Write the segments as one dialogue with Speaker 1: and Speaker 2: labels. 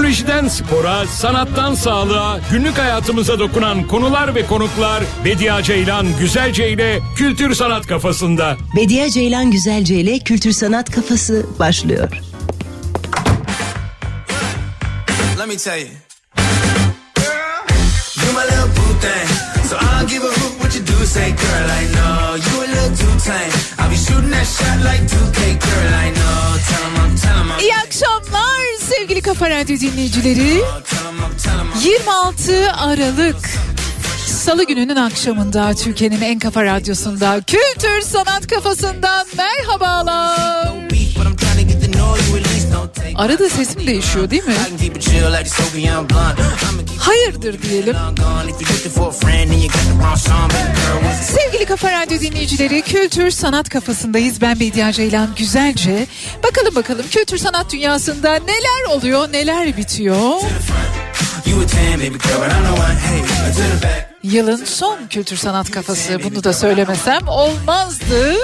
Speaker 1: Teknolojiden spora, sanattan sağlığa, günlük hayatımıza dokunan konular ve konuklar Bediye Ceylan Güzelce ile Kültür Sanat Kafasında.
Speaker 2: Bediye Ceylan Güzelce ile Kültür Sanat Kafası başlıyor. Let me tell you. You my little boo thing. So I don't give a say girl I know. You a little too tame. I'll be shooting that shot like 2K girl I know. Tell em I'm, tell em I'm. İyi akşamlar sevgili Kafa Radyo dinleyicileri. 26 Aralık Salı gününün akşamında Türkiye'nin en kafa radyosunda Kültür Sanat Kafasından merhabalar. Arada sesim değişiyor değil mi? Hayırdır diyelim. Sevgili Kafa Radyo dinleyicileri Kültür Sanat Kafasındayız. Ben Bediye Ceylan Güzelce. Bakalım bakalım kültür sanat dünyasında neler oluyor neler bitiyor. Yılın son kültür sanat kafası bunu da söylemesem olmazdı.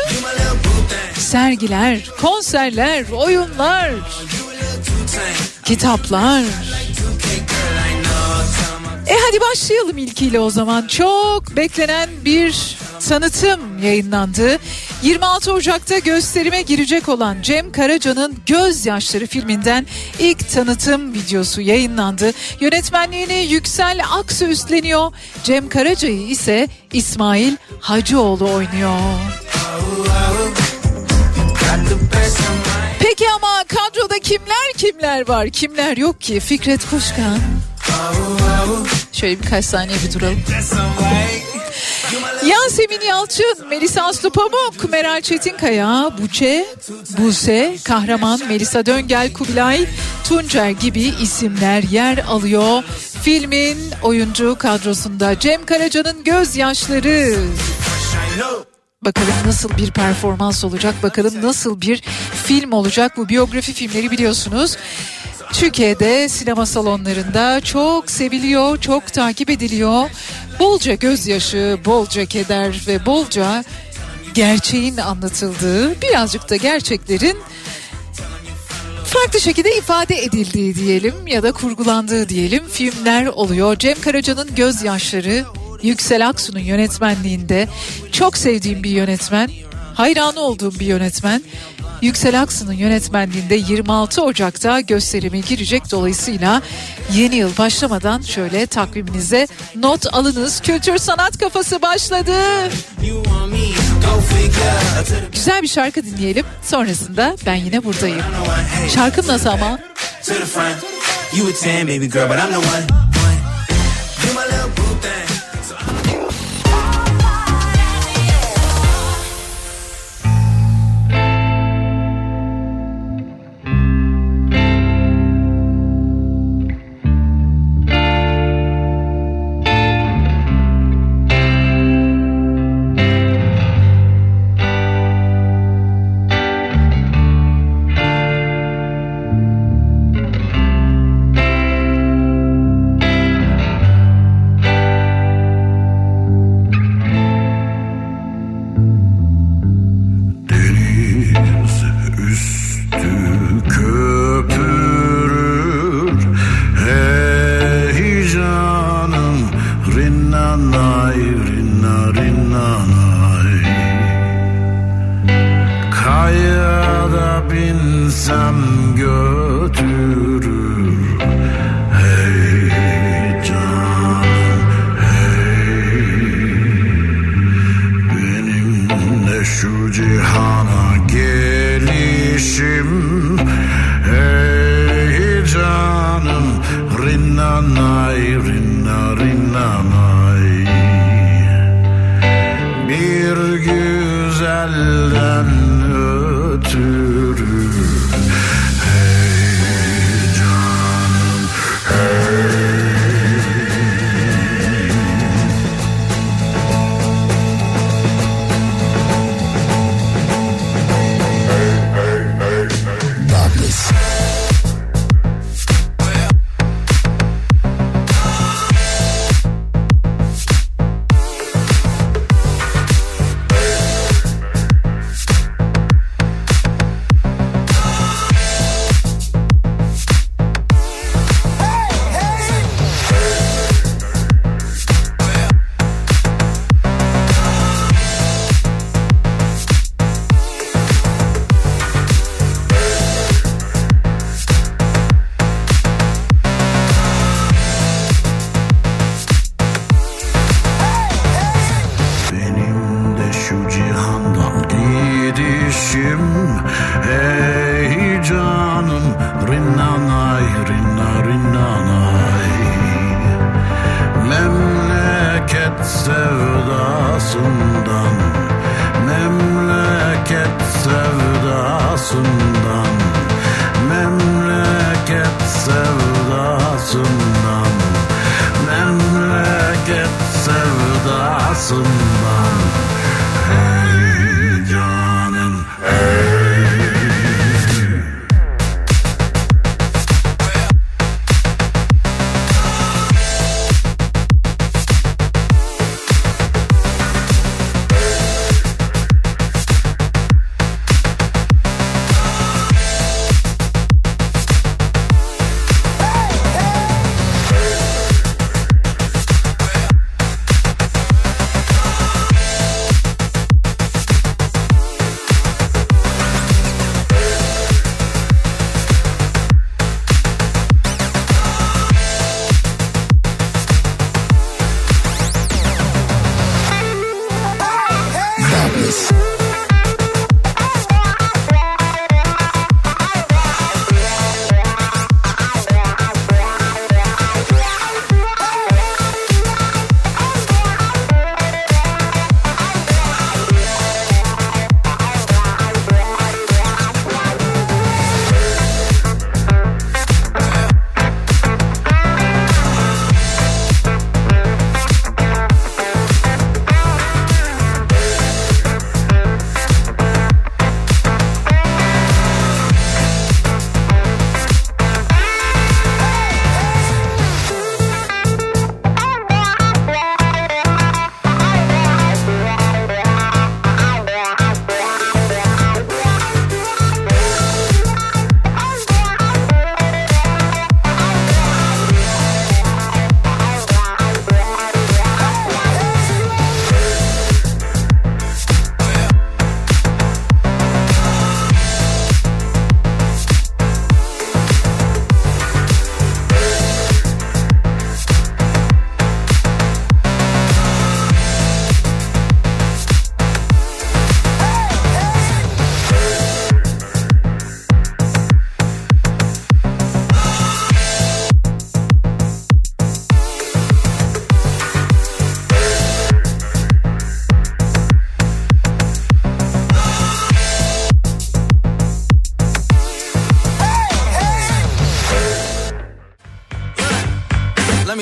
Speaker 2: Sergiler, konserler, oyunlar, kitaplar. E hadi başlayalım ilkiyle o zaman. Çok beklenen bir tanıtım yayınlandı. 26 Ocak'ta gösterime girecek olan Cem Karaca'nın Gözyaşları filminden ilk tanıtım videosu yayınlandı. Yönetmenliğini Yüksel Aksu üstleniyor. Cem Karaca'yı ise İsmail Hacıoğlu oynuyor. Peki ama kadroda kimler kimler var? Kimler yok ki? Fikret Kuşkan. Şöyle birkaç saniye bir duralım. Yasemin Yalçın, Melisa Aslı Pamuk, Meral Çetinkaya, Buçe, Buse, Kahraman, Melisa Döngel, Kubilay, Tuncer gibi isimler yer alıyor. Filmin oyuncu kadrosunda Cem Karaca'nın gözyaşları. Bakalım nasıl bir performans olacak, bakalım nasıl bir film olacak. Bu biyografi filmleri biliyorsunuz. Türkiye'de sinema salonlarında çok seviliyor, çok takip ediliyor. Bolca gözyaşı, bolca keder ve bolca gerçeğin anlatıldığı, birazcık da gerçeklerin farklı şekilde ifade edildiği diyelim ya da kurgulandığı diyelim filmler oluyor. Cem Karaca'nın gözyaşları Yüksel Aksu'nun yönetmenliğinde çok sevdiğim bir yönetmen, hayranı olduğum bir yönetmen. Yüksel Aksu'nun yönetmenliğinde 26 Ocak'ta gösterime girecek. Dolayısıyla yeni yıl başlamadan şöyle takviminize not alınız. Kültür sanat kafası başladı. Güzel bir şarkı dinleyelim. Sonrasında ben yine buradayım. Şarkım nasıl ama?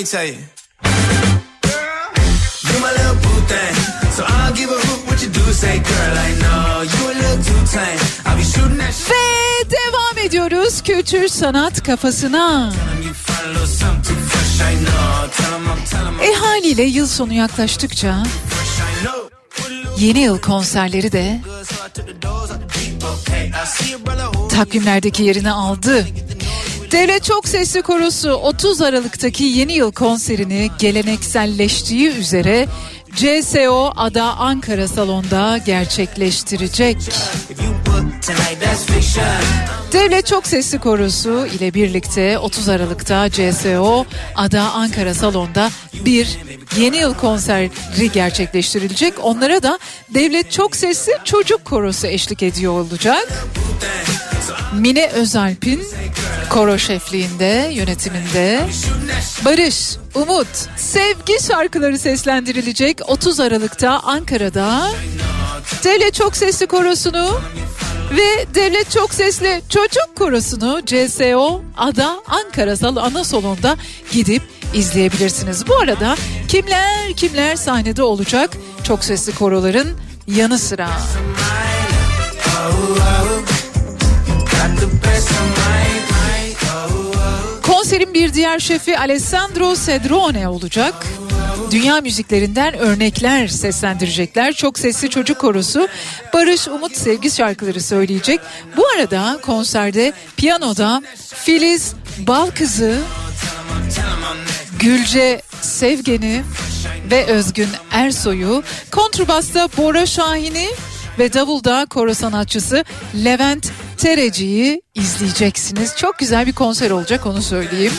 Speaker 3: Me tell you. You my little boo thing. So I'll give a hoot what you do say, girl. I know you a little too tame. I'll be shooting that shit.
Speaker 2: Ve devam ediyoruz kültür sanat kafasına. E haliyle yıl sonu yaklaştıkça yeni yıl konserleri de takvimlerdeki yerini aldı. Devlet Çok Sesli Korosu 30 Aralık'taki yeni yıl konserini gelenekselleştiği üzere CSO Ada Ankara Salon'da gerçekleştirecek. Devlet Çok Sesli Korosu ile birlikte 30 Aralık'ta CSO Ada Ankara Salon'da bir yeni yıl konseri gerçekleştirilecek. Onlara da Devlet Çok Sesli Çocuk Korosu eşlik ediyor olacak. Mine Özalp'in koro şefliğinde, yönetiminde Barış, Umut, Sevgi şarkıları seslendirilecek 30 Aralık'ta Ankara'da. Devlet Çok Sesli Korosunu ve Devlet Çok Sesli Çocuk Korosunu CSO Ada Ankara Sal ana salonda gidip izleyebilirsiniz. Bu arada kimler kimler sahnede olacak çok sesli koroların yanı sıra.
Speaker 3: Of mine.
Speaker 2: Konserin bir diğer şefi Alessandro Cedrone olacak. Dünya müziklerinden örnekler seslendirecekler. Çok sesli çocuk korosu Barış Umut Sevgi şarkıları söyleyecek. Bu arada konserde piyanoda Filiz Balkızı, Gülce Sevgen'i ve Özgün Ersoy'u, kontrbasta Bora Şahin'i ve davulda koro sanatçısı Levent Tereci'yi izleyeceksiniz. Çok güzel bir konser olacak onu söyleyeyim.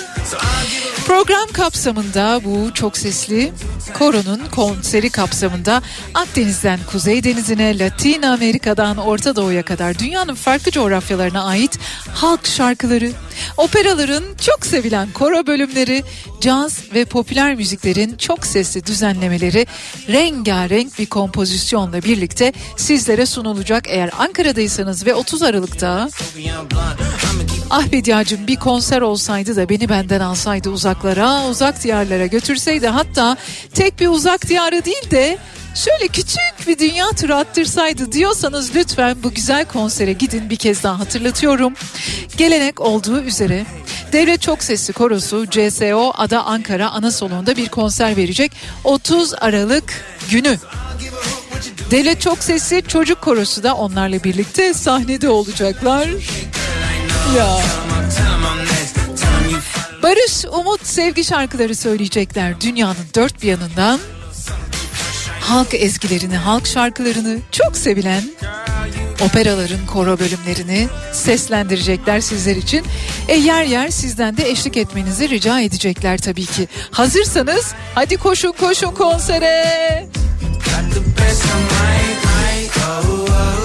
Speaker 2: Program kapsamında bu çok sesli koronun konseri kapsamında Akdeniz'den Kuzey Denizi'ne, Latin Amerika'dan Orta Doğu'ya kadar dünyanın farklı coğrafyalarına ait halk şarkıları, operaların çok sevilen koro bölümleri, caz ve popüler müziklerin çok sesli düzenlemeleri rengarenk bir kompozisyonla birlikte sizlere sunulacak. Eğer Ankara'daysanız ve 30 Aralık'ta ah Bediacığım bir konser olsaydı da beni benden alsaydı uzaklara, uzak diyarlara götürseydi hatta tek bir uzak diyara değil de şöyle küçük bir dünya turu attırsaydı diyorsanız lütfen bu güzel konsere gidin bir kez daha hatırlatıyorum. Gelenek olduğu üzere Devlet Çok Sesli Korosu CSO Ada Ankara ana salonunda bir konser verecek 30 Aralık günü. Devlet Çok Sesli Çocuk Korosu da onlarla birlikte sahnede olacaklar. Ya. Barış, umut, sevgi şarkıları söyleyecekler dünyanın dört bir yanından. Halk ezgilerini, halk şarkılarını çok sevilen operaların koro bölümlerini seslendirecekler sizler için. E yer yer sizden de eşlik etmenizi rica edecekler tabii ki. Hazırsanız hadi koşun koşun konsere.
Speaker 4: Kulağın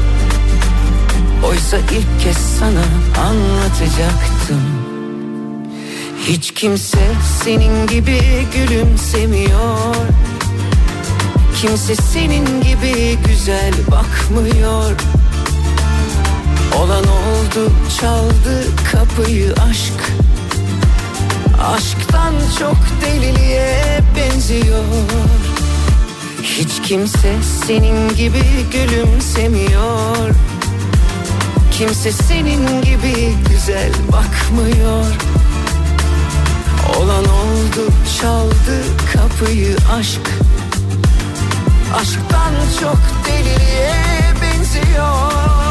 Speaker 4: Oysa ilk kez sana anlatacaktım. Hiç kimse senin gibi gülümsemiyor. Kimse senin gibi güzel bakmıyor. Olan oldu çaldı kapıyı aşk. Aşktan çok deliliğe benziyor. Hiç kimse senin gibi gülümsemiyor Kimse senin gibi güzel bakmıyor. Olan oldu çaldı kapıyı aşk. Aşktan çok deliliğe benziyor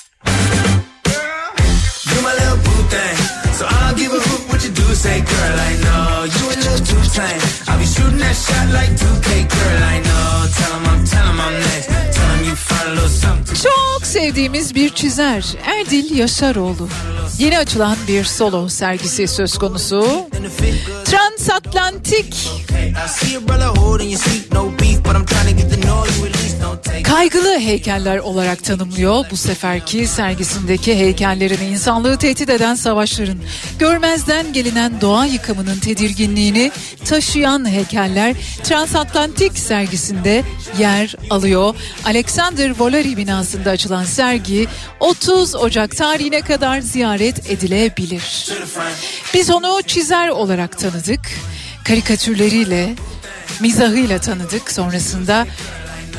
Speaker 3: Say, girl. I know you a little too tame. I'll be shooting that shot like 2K, girl. I know. Tell 'em
Speaker 2: Çok sevdiğimiz bir çizer Erdil Yaşaroğlu. Yeni açılan bir solo sergisi söz konusu. Transatlantik kaygılı heykeller olarak tanımlıyor bu seferki sergisindeki heykellerini insanlığı tehdit eden savaşların görmezden gelinen doğa yıkımının tedirginliğini taşıyan heykeller Transatlantik sergisinde yer alıyor. Alexander Volary binasında açılan sergi 30 Ocak tarihine kadar ziyaret edilebilir. Biz onu çizer olarak tanıdık. Karikatürleriyle, mizahıyla tanıdık. Sonrasında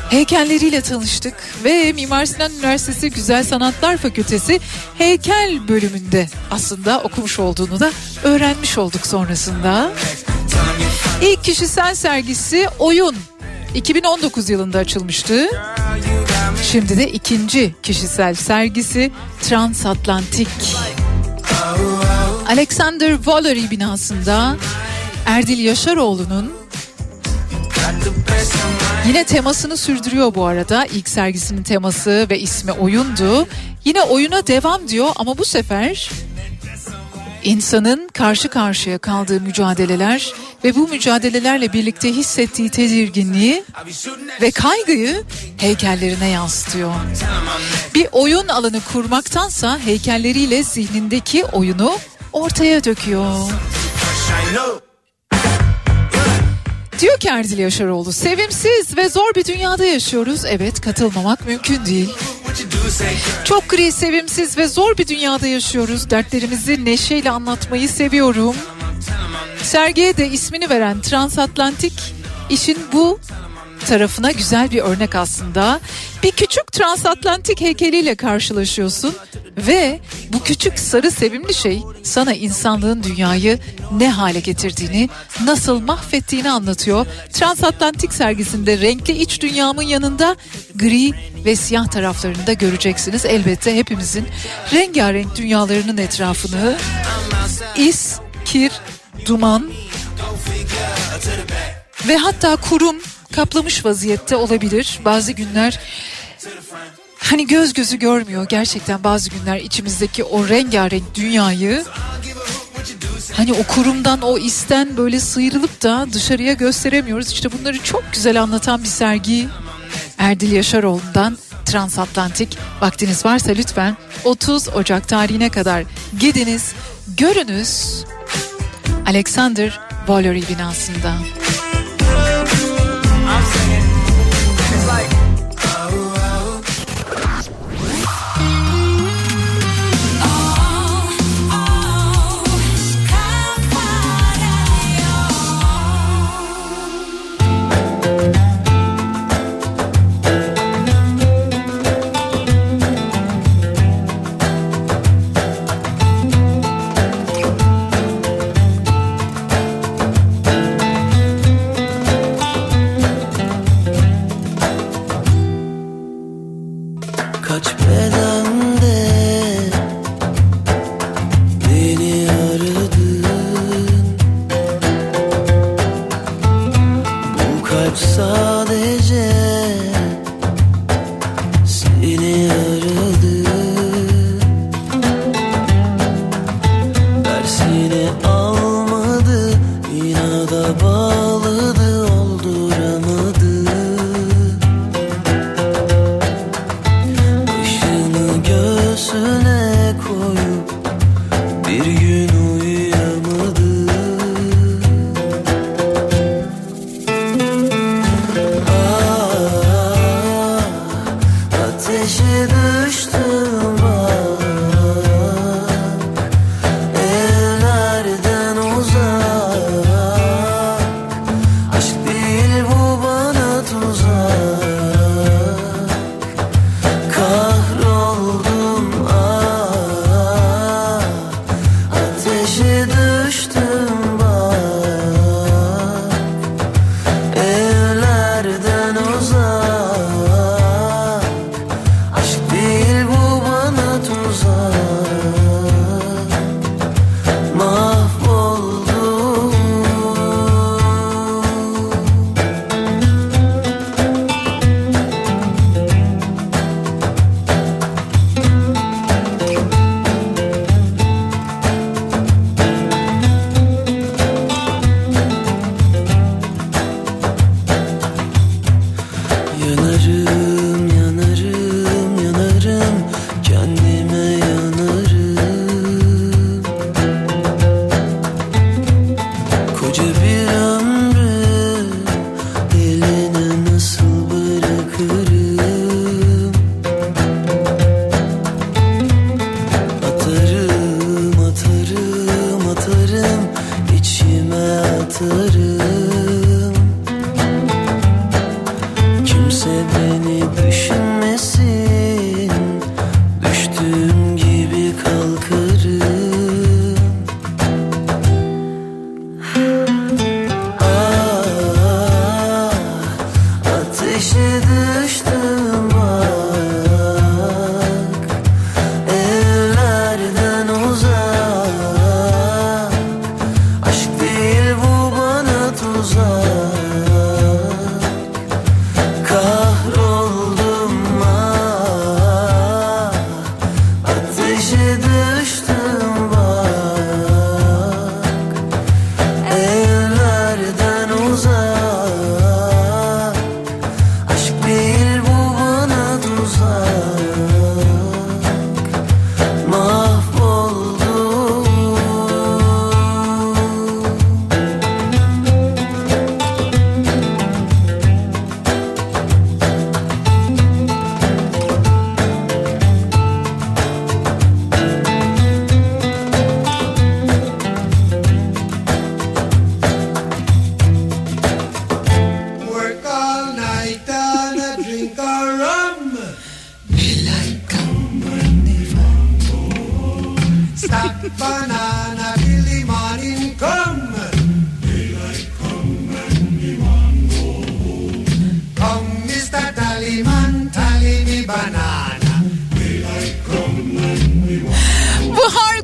Speaker 2: heykelleriyle tanıştık ve Mimar Sinan Üniversitesi Güzel Sanatlar Fakültesi heykel bölümünde aslında okumuş olduğunu da öğrenmiş olduk sonrasında. İlk kişisel sergisi Oyun 2019 yılında açılmıştı. Şimdi de ikinci kişisel sergisi Transatlantik. Alexander Valery binasında Erdil Yaşaroğlu'nun Yine temasını sürdürüyor bu arada. İlk sergisinin teması ve ismi oyundu. Yine oyuna devam diyor ama bu sefer insanın karşı karşıya kaldığı mücadeleler ve bu mücadelelerle birlikte hissettiği tedirginliği ve kaygıyı heykellerine yansıtıyor. Bir oyun alanı kurmaktansa heykelleriyle zihnindeki oyunu ortaya döküyor. Diyor ki Erdil Yaşaroğlu, sevimsiz ve zor bir dünyada yaşıyoruz. Evet, katılmamak mümkün değil. Çok gri, sevimsiz ve zor bir dünyada yaşıyoruz. Dertlerimizi neşeyle anlatmayı seviyorum. Sergiye de ismini veren Transatlantik işin bu tarafına güzel bir örnek aslında. Bir küçük transatlantik heykeliyle karşılaşıyorsun ve bu küçük sarı sevimli şey sana insanlığın dünyayı ne hale getirdiğini, nasıl mahvettiğini anlatıyor. Transatlantik sergisinde renkli iç dünyamın yanında gri ve siyah taraflarını da göreceksiniz. Elbette hepimizin rengarenk dünyalarının etrafını is, kir, duman ve hatta kurum kaplamış vaziyette olabilir. Bazı günler hani göz gözü görmüyor gerçekten bazı günler içimizdeki o rengarenk dünyayı hani o kurumdan o isten böyle sıyrılıp da dışarıya gösteremiyoruz. İşte bunları çok güzel anlatan bir sergi Erdil Yaşaroğlu'ndan Transatlantik vaktiniz varsa lütfen 30 Ocak tarihine kadar gidiniz görünüz Alexander Valery binasında.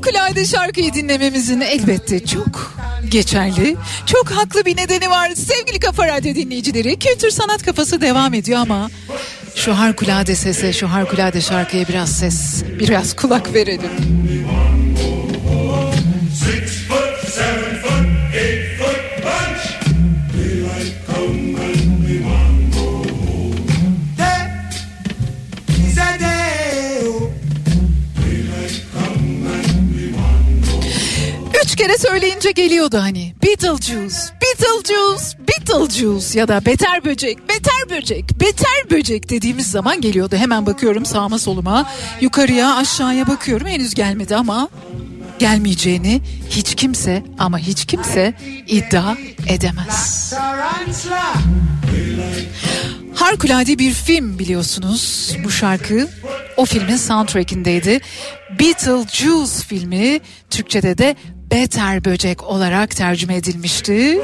Speaker 2: Harikulade şarkıyı dinlememizin elbette çok geçerli, çok haklı bir nedeni var. Sevgili Kafa Radyo dinleyicileri, kültür sanat kafası devam ediyor ama şu harikulade sese, şu harikulade şarkıya biraz ses, biraz kulak verelim. Kere söyleyince geliyordu hani. Beetlejuice, Beetlejuice, Beetlejuice ya da beter böcek, beter böcek, beter böcek dediğimiz zaman geliyordu. Hemen bakıyorum sağıma soluma, yukarıya aşağıya bakıyorum henüz gelmedi ama gelmeyeceğini hiç kimse ama hiç kimse iddia edemez. Harikulade bir film biliyorsunuz bu şarkı. O filmin soundtrackindeydi. Beetlejuice filmi Türkçe'de de Beter Böcek olarak tercüme edilmişti.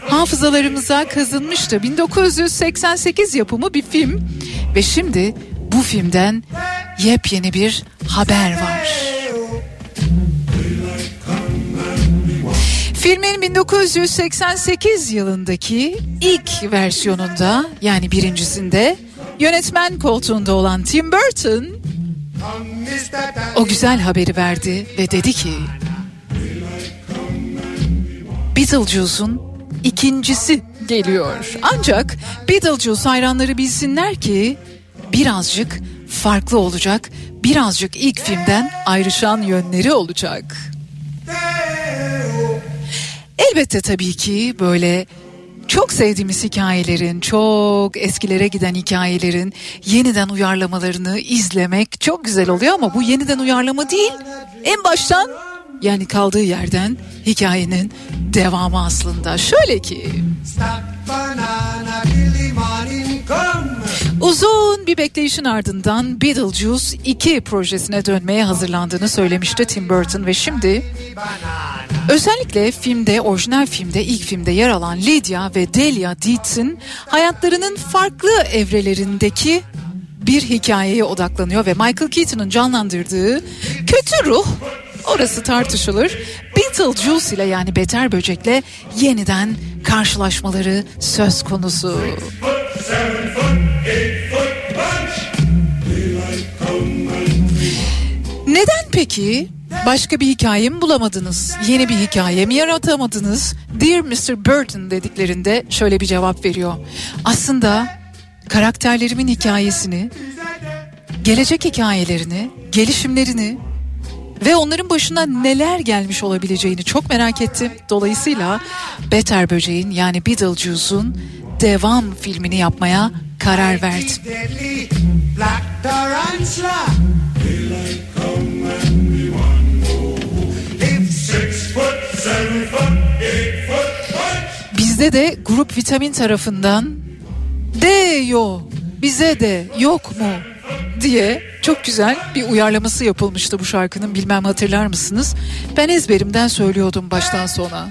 Speaker 2: Hafızalarımıza kazınmıştı. 1988 yapımı bir film ve şimdi bu filmden yepyeni bir haber var. Filmin 1988 yılındaki ilk versiyonunda yani birincisinde yönetmen koltuğunda olan Tim Burton o güzel haberi verdi ve dedi ki Beetlejuice'un ikincisi geliyor. Ancak Beetlejuice hayranları bilsinler ki birazcık farklı olacak, birazcık ilk filmden ayrışan yönleri olacak. Elbette tabii ki böyle çok sevdiğimiz hikayelerin, çok eskilere giden hikayelerin yeniden uyarlamalarını izlemek çok güzel oluyor ama bu yeniden uyarlama değil. En baştan yani kaldığı yerden hikayenin devamı aslında. Şöyle ki. Uzun bir bekleyişin ardından Beetlejuice 2 projesine dönmeye hazırlandığını söylemişti Tim Burton ve şimdi özellikle filmde, orijinal filmde, ilk filmde yer alan Lydia ve Delia Deetz'in hayatlarının farklı evrelerindeki bir hikayeye odaklanıyor ve Michael Keaton'un canlandırdığı kötü ruh orası tartışılır. Beetlejuice ile yani Beter Böcek'le yeniden karşılaşmaları söz konusu. Neden peki başka bir hikaye mi bulamadınız? Yeni bir hikaye mi yaratamadınız? Dear Mr. Burton dediklerinde şöyle bir cevap veriyor. Aslında karakterlerimin hikayesini, gelecek hikayelerini, gelişimlerini ve onların başına neler gelmiş olabileceğini çok merak ettim. Dolayısıyla Beter Böceğin yani Beetlejuice'un devam filmini yapmaya karar verdim. Bizde de grup vitamin tarafından de yo bize de yok mu diye çok güzel bir uyarlaması yapılmıştı bu şarkının bilmem hatırlar mısınız? Ben ezberimden söylüyordum baştan sona.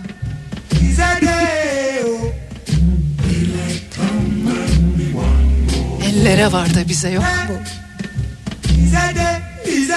Speaker 2: Ellere var da bize yok mu?
Speaker 5: Is a day. Is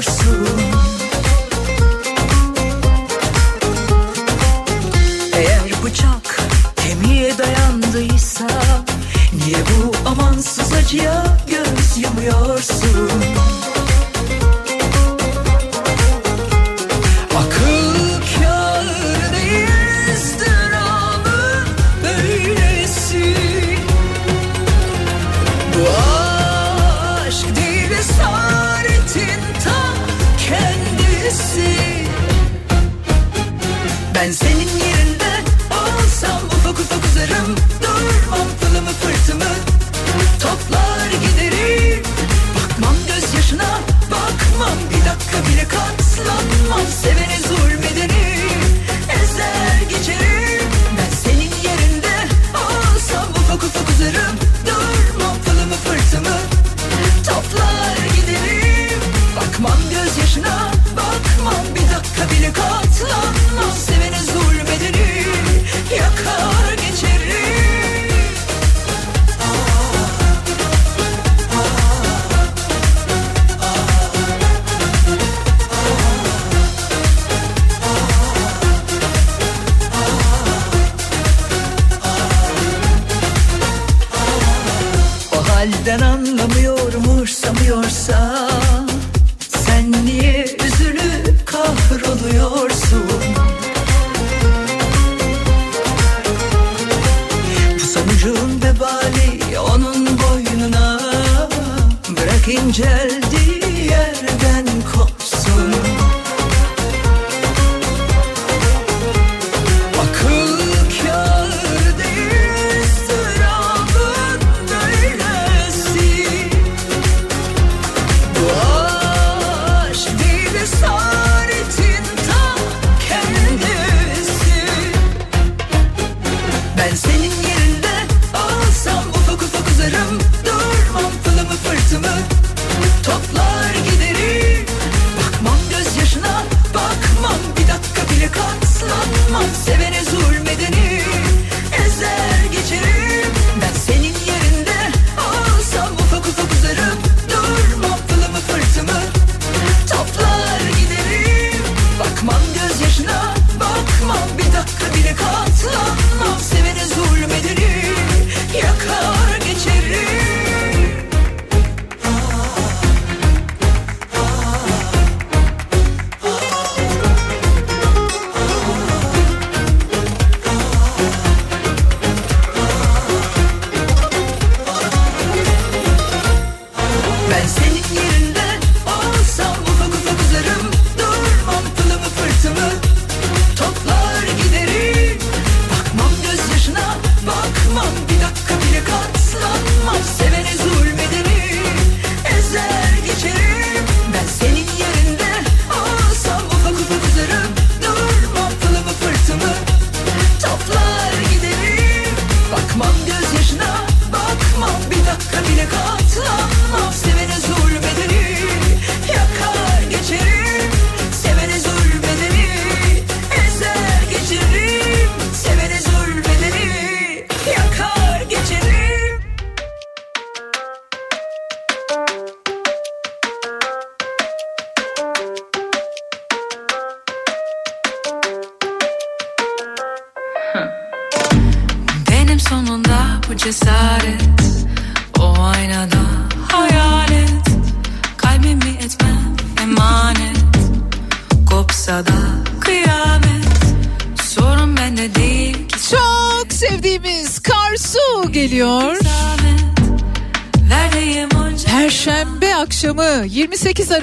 Speaker 6: boşsun Eğer bıçak kemiğe dayandıysa Niye bu amansız
Speaker 7: acıya göz yumuyorsun?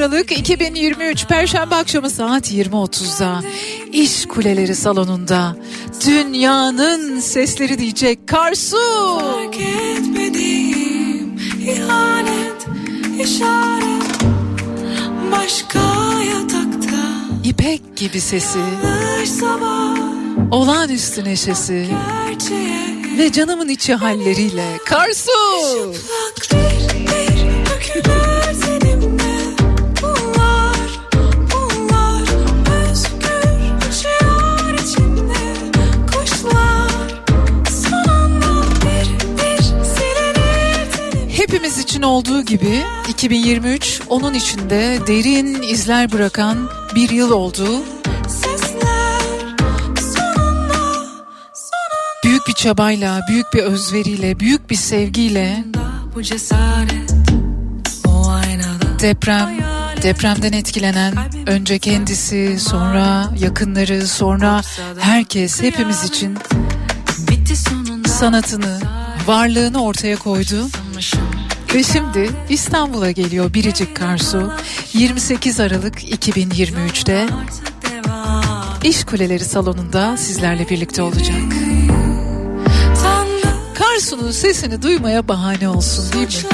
Speaker 2: Aralık 2023 Perşembe akşamı saat 20.30'da İş Kuleleri Salonu'nda dünyanın sesleri diyecek Karsu.
Speaker 8: Fark etmediğim ihanet, işaret, başka yatakta.
Speaker 2: İpek gibi sesi.
Speaker 8: Sabah,
Speaker 2: olağanüstü neşesi. Ve canımın içi halleriyle Karsu.
Speaker 8: Bir, bir,
Speaker 2: Hepimiz için olduğu gibi 2023 onun içinde derin izler bırakan bir yıl oldu. Büyük bir çabayla, büyük bir özveriyle, büyük bir sevgiyle deprem, depremden etkilenen önce kendisi, sonra yakınları, sonra herkes hepimiz için sanatını, varlığını ortaya koydu. Ve şimdi İstanbul'a geliyor Biricik Karsu 28 Aralık 2023'te
Speaker 9: artık devam
Speaker 2: İş Kuleleri salonunda sizlerle birlikte olacak. Karsu'nun sesini duymaya bahane olsun değil mi?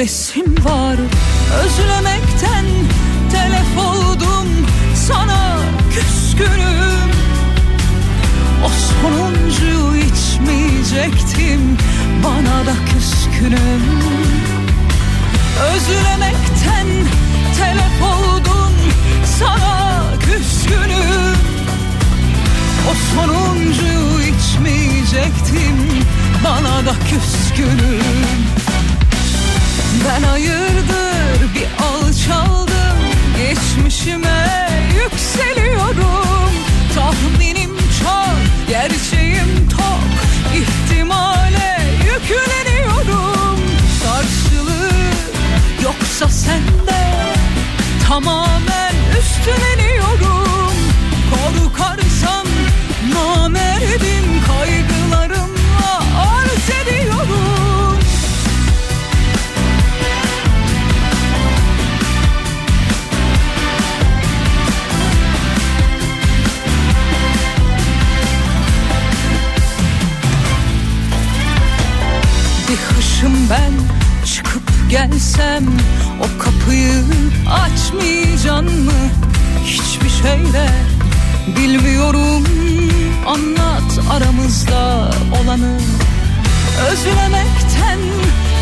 Speaker 7: Göresim var. Özlemekten telef oldum sana küskünüm. O sonuncuyu içmeyecektim bana da küskünüm. Özlemekten telef oldum sana küskünüm. O sonuncuyu içmeyecektim bana da küskünüm Ben hayırdır? Bir alçaldım. Geçmişime yükseliyorum. Tahminim çok gerçeğim tok. İhtimale yükleniyorum. Karşılığı yoksa sende Tamamen üstleniyorum. Korkarsan namerdim Kaygılarımla arz ediyorum Hışım ben çıkıp gelsem O kapıyı açmayacaksın mı? Hiçbir şeyle bilmiyorum Anlat aramızda olanı. Özlemekten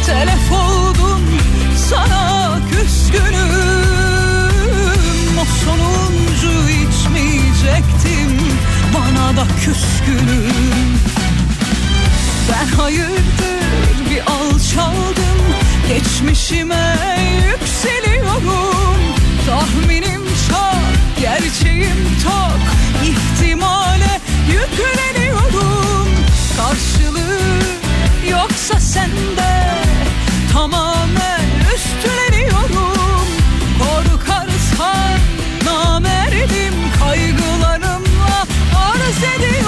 Speaker 7: telef oldum Sana küskünüm. O sonuncu içmeyecektim Bana da küskünüm ben hayırdır bir alçaldım Geçmişime yükseliyorum. Tahminim çok, gerçeğim tok İhtimale yükleniyorum. Karşılığı yoksa sende Tamamen üstleniyorum Korkarsan namerdim Kaygılarımla arz ediyorum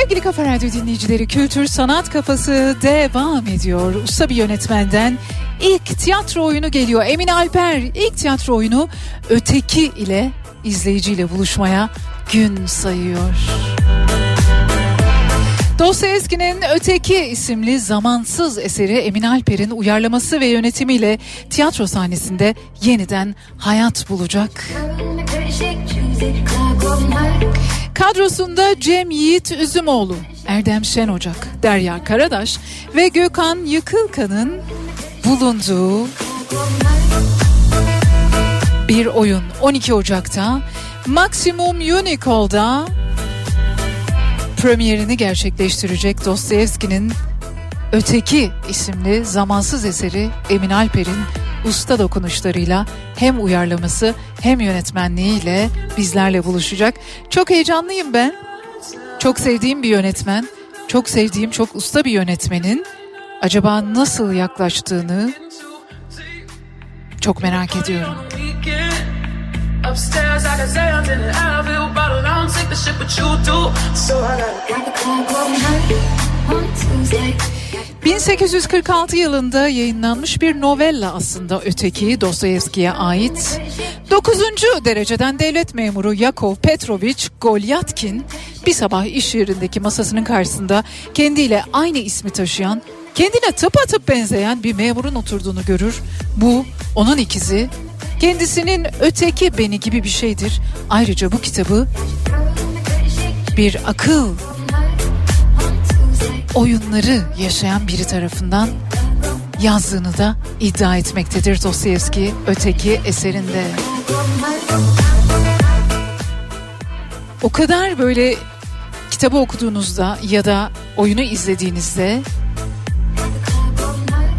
Speaker 2: Sevgili Kafa Radyo dinleyicileri Kültür Sanat Kafası devam ediyor. Usta bir yönetmenden ilk tiyatro oyunu geliyor. Emin Alper ilk tiyatro oyunu Öteki ile izleyiciyle buluşmaya gün sayıyor. Dostoyevski'nin Öteki isimli zamansız eseri Emin Alper'in uyarlaması ve yönetimiyle tiyatro sahnesinde yeniden hayat bulacak. Kadrosunda Cem Yiğit Üzümoğlu, Erdem Şen Ocak, Derya Karadaş ve Gökhan Yıkılkan'ın bulunduğu bir oyun. 12 Ocak'ta Maximum Unicole'da premierini gerçekleştirecek Dostoyevski'nin Öteki isimli zamansız eseri Emin Alper'in usta dokunuşlarıyla hem uyarlaması hem yönetmenliğiyle bizlerle buluşacak. Çok heyecanlıyım ben. Çok sevdiğim bir yönetmen, çok sevdiğim çok usta bir yönetmenin acaba nasıl yaklaştığını çok merak ediyorum.
Speaker 9: Upstairs, I got Zans in an Advil bottle. I don't take the shit, but you do. So I got
Speaker 2: 1846 yılında yayınlanmış bir novella aslında öteki Dostoyevski'ye ait. 9. dereceden devlet memuru Yakov Petrovich Golyatkin bir sabah iş yerindeki masasının karşısında kendiyle aynı ismi taşıyan, kendine tıpatıp benzeyen bir memurun oturduğunu görür. Bu onun ikizi, kendisinin öteki beni gibi bir şeydir. Ayrıca bu kitabı bir akıl oyunları yaşayan biri tarafından yazdığını da iddia etmektedir Dostoyevski öteki eserinde. O kadar böyle kitabı okuduğunuzda ya da oyunu izlediğinizde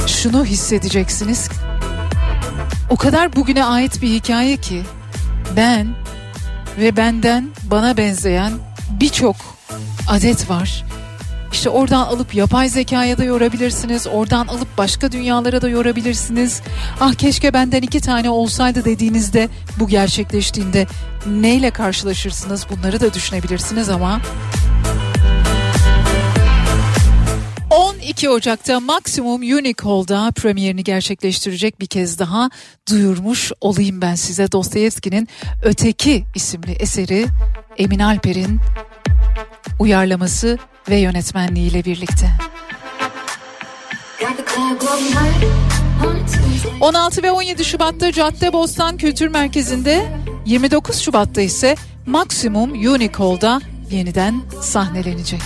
Speaker 2: şunu hissedeceksiniz. O kadar bugüne ait bir hikaye ki ben ve benden bana benzeyen birçok adet var. İşte oradan alıp yapay zekaya da yorabilirsiniz. Oradan alıp başka dünyalara da yorabilirsiniz. Ah keşke benden iki tane olsaydı dediğinizde bu gerçekleştiğinde neyle karşılaşırsınız bunları da düşünebilirsiniz ama 12 Ocak'ta Maximum Unique Hall'da premierini gerçekleştirecek bir kez daha duyurmuş olayım ben size Dostoyevski'nin Öteki isimli eseri Emin Alper'in uyarlaması ve yönetmenliğiyle birlikte. 16 ve 17 Şubat'ta Cadde Bostan Kültür Merkezi'nde 29 Şubat'ta ise Maximum Unique Hall'da yeniden sahnelenecek.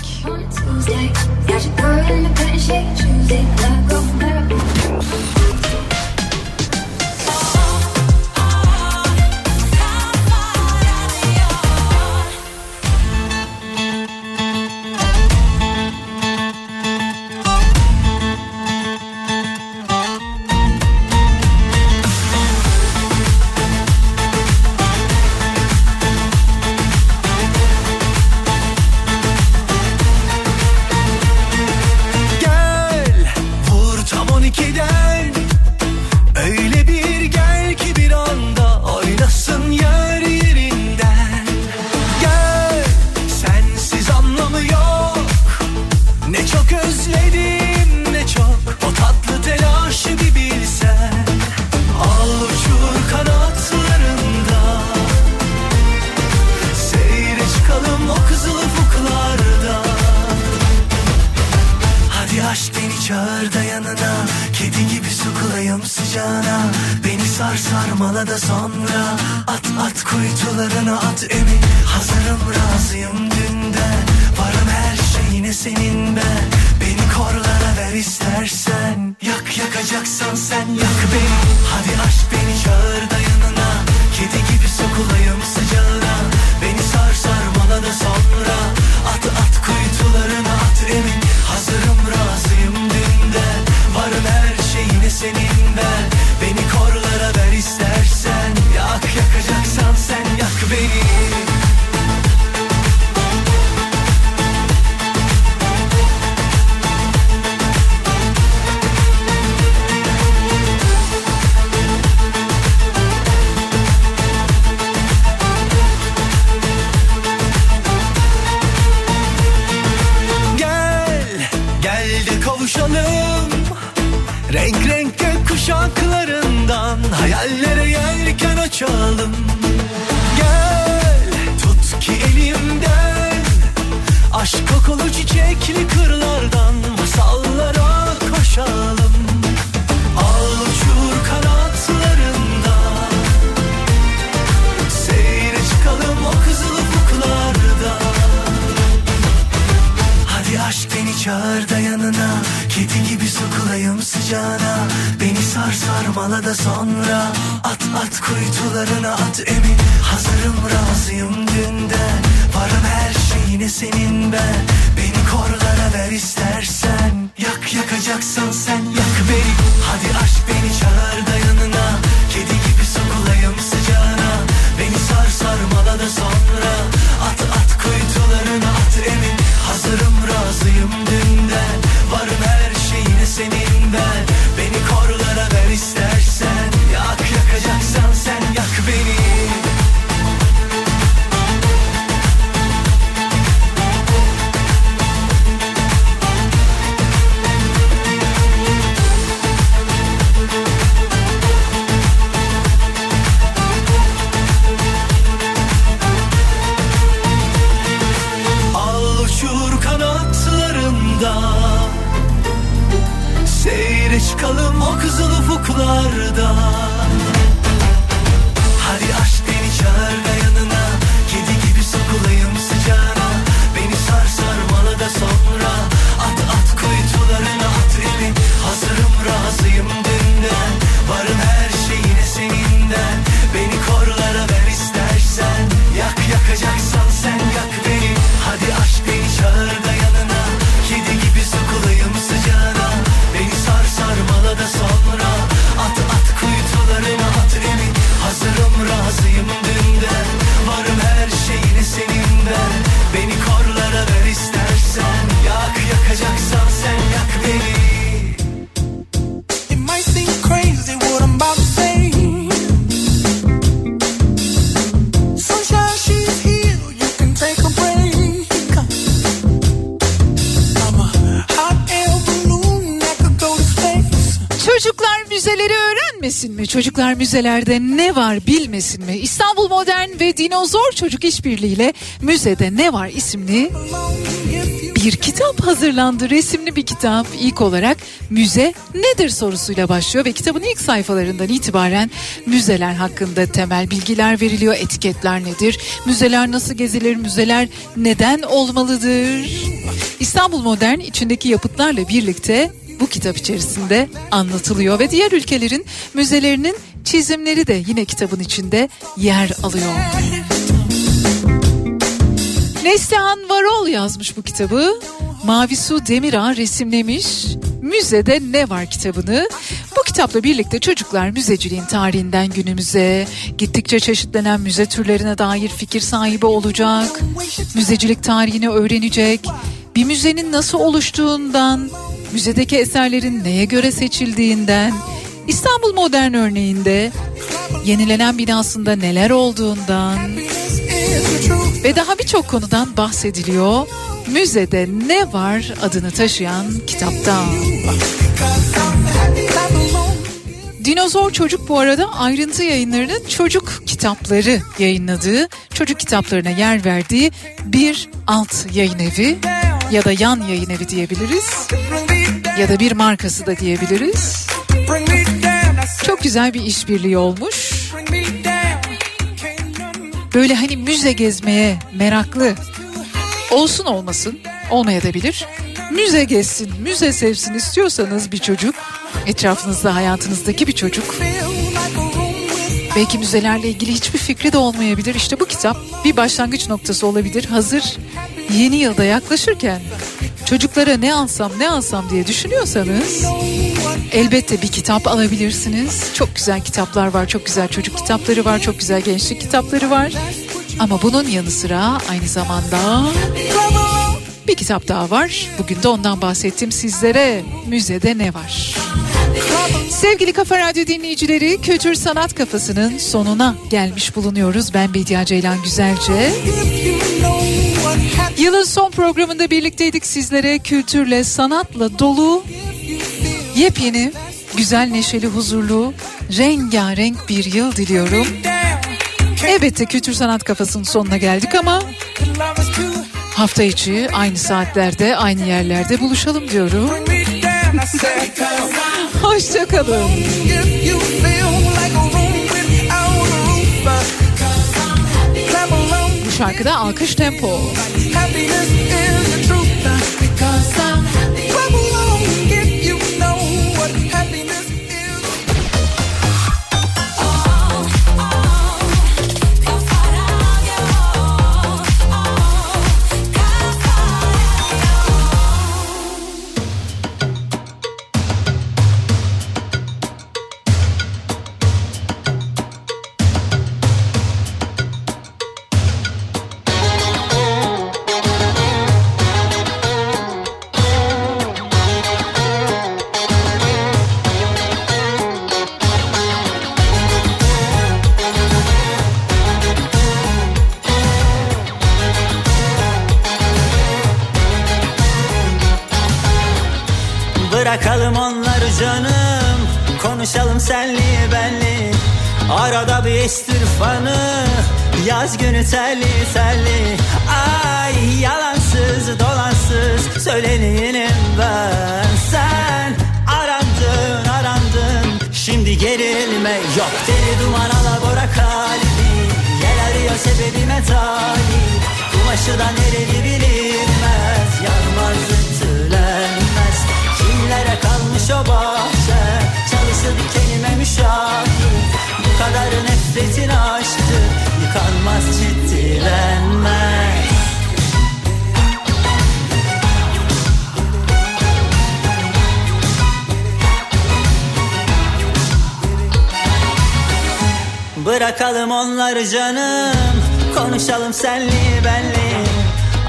Speaker 5: Buluşalım Renk renk gök kuşaklarından Hayallere yelken açalım. Gel tut ki elimden Aşk kokulu çiçekli kırlardan da sonra At at kuytularına at emin. Hazırım razıyım dünden Varım her şeyine senin ben Beni korlara ver istersen. Yak yakacaksan sen yak beni. Hadi aşk
Speaker 2: Çocuklar müzelerde ne var bilmesin mi? İstanbul Modern ve Dinozor Çocuk İşbirliği'yle Müzede Ne Var isimli bir kitap hazırlandı. Resimli bir kitap. İlk olarak müze nedir sorusuyla başlıyor ve kitabın ilk sayfalarından itibaren müzeler hakkında temel bilgiler veriliyor. Etiketler nedir? Müzeler nasıl gezilir? Müzeler neden olmalıdır? İstanbul Modern içindeki yapıtlarla birlikte bu kitap içerisinde anlatılıyor ve diğer ülkelerin müzelerinin çizimleri de yine kitabın içinde yer alıyor. Neslihan Varol yazmış bu kitabı. Mavisu Demirağ resimlemiş. Müzede ne var kitabını? Bu kitapla birlikte çocuklar müzeciliğin tarihinden günümüze, gittikçe çeşitlenen müze türlerine dair fikir sahibi olacak. Müzecilik tarihini öğrenecek. Bir müzenin nasıl oluştuğundan, müzedeki eserlerin neye göre seçildiğinden, İstanbul Modern örneğinde yenilenen binasında neler olduğundan ve daha birçok konudan bahsediliyor. Müzede ne var adını taşıyan kitapta. Dinozor Çocuk bu arada ayrıntı yayınlarının çocuk kitapları yayınladığı, çocuk kitaplarına yer verdiği bir alt yayın evi ya da yan yayın evi diyebiliriz. Ya da bir markası da diyebiliriz. Çok güzel bir işbirliği olmuş. Böyle hani müze gezmeye meraklı olsun olmasın olmayabilir. Müze gezsin, müze sevsin istiyorsanız bir çocuk, etrafınızda hayatınızdaki bir çocuk. Belki müzelerle ilgili hiçbir fikri de olmayabilir. İşte bu kitap bir başlangıç noktası olabilir. Hazır yeni yılda yaklaşırken çocuklara ne alsam ne alsam diye düşünüyorsanız elbette bir kitap alabilirsiniz. Çok güzel kitaplar var, çok güzel çocuk kitapları var, çok güzel gençlik kitapları var. Ama bunun yanı sıra aynı zamanda bir kitap daha var. Bugün de ondan bahsettim sizlere. Müzede ne var? Sevgili Kafa Radyo dinleyicileri, Kültür Sanat Kafası'nın sonuna gelmiş bulunuyoruz. Ben Bediye Ceylan Güzelce. Yılın son programında birlikteydik sizlere kültürle, sanatla dolu Yepyeni, güzel, neşeli, huzurlu, rengarenk bir yıl diliyorum. Elbette kültür sanat kafasının sonuna geldik ama hafta içi aynı saatlerde, aynı yerlerde buluşalım diyorum. Hoşçakalın. Bu şarkıda alkış tempo.
Speaker 10: Happiness is the truth.
Speaker 6: Telli telli Ay yalansız dolansız Söyleneyim ben. Sen arandın arandın. Şimdi gerilme yok. Deli duman alabora kalbi. Yel arıyor sebebime talip. Kumaşı da nereli bilinmez. Yanmaz ütülenmez. Kimlere kalmış o bahçe? Çalısı dikenime müşahit. Bu kadar nefretin aşktı Yıkanmaz ciddilenmez Bırakalım onları canım. Konuşalım senli benli.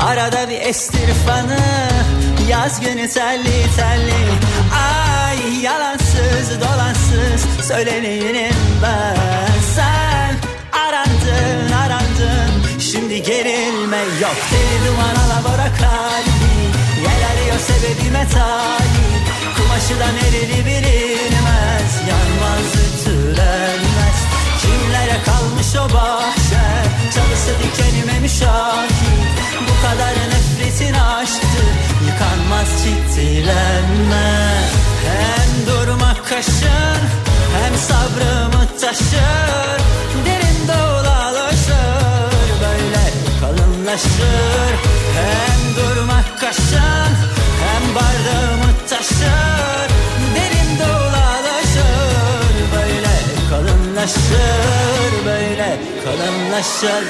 Speaker 6: Arada bir estir fanı. Yaz günü telli telli. Ay yalansız dolansız Söyleneyim ben. Sen arandın arandın. Şimdi gerilme yok. Deli duman alabora kalbi. Yel arıyor sebebime talip. Kumaşı da nereli bilinmez. Yanmaz ütülenmez. Kimlere kalmış o bahçe? Çalısı dikenime müşahit. Bu kadar nefretin aşktı. Yıkanmaz ciddilenmez Hem durmak kaşın Hem sabrımı taşır Derin dolalaşır Böyle kalınlaşır. Hem durmak kaşın Hem bardağımı taşır Derin dolalaşır Böyle kalınlaşır Böyle kalınlaşır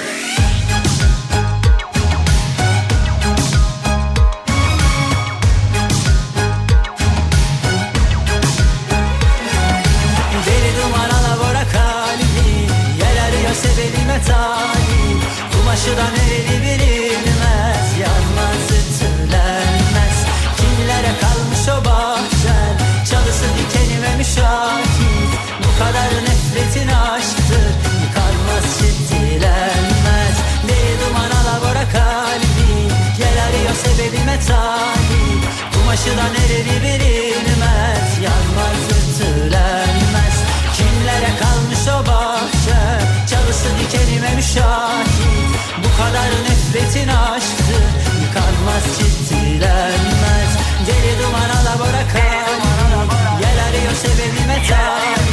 Speaker 6: da nereli bilinmez Yanmaz ütülenmez. Kimlere kalmış o bahçen? Çalısı dikenime müşahit. Bu kadar nefretin aşktır Yıkanmaz ciddilenmez Deli duman alabora kalbi Yel arıyor sebebime talip. Kumaşı da nereli bilinmez Yanmaz ütülenmez. Kimlere kalmış o bahçe Çalısı dikenime müşahit kadar nefretin aşktı Yıkanmaz ciddilenmez Deli duman alabora kalbi Yel arıyor sebebime talip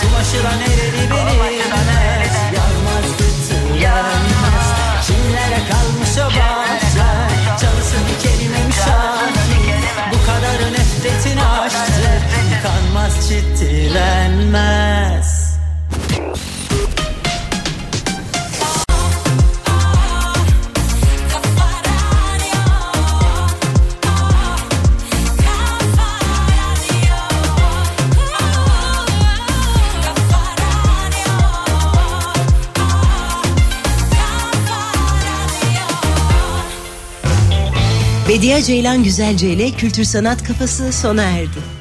Speaker 6: Kumaşı da nereli bilinmez. Yanmaz ütülenmez Kimlere kalmış o bahçe. Çalısı dikenime müşahit. Bu kadar nefretin aşktı Yıkanmaz ciddilenmez
Speaker 11: Bediye Ceylan Güzelce ile Kültür Sanat Kafası sona erdi.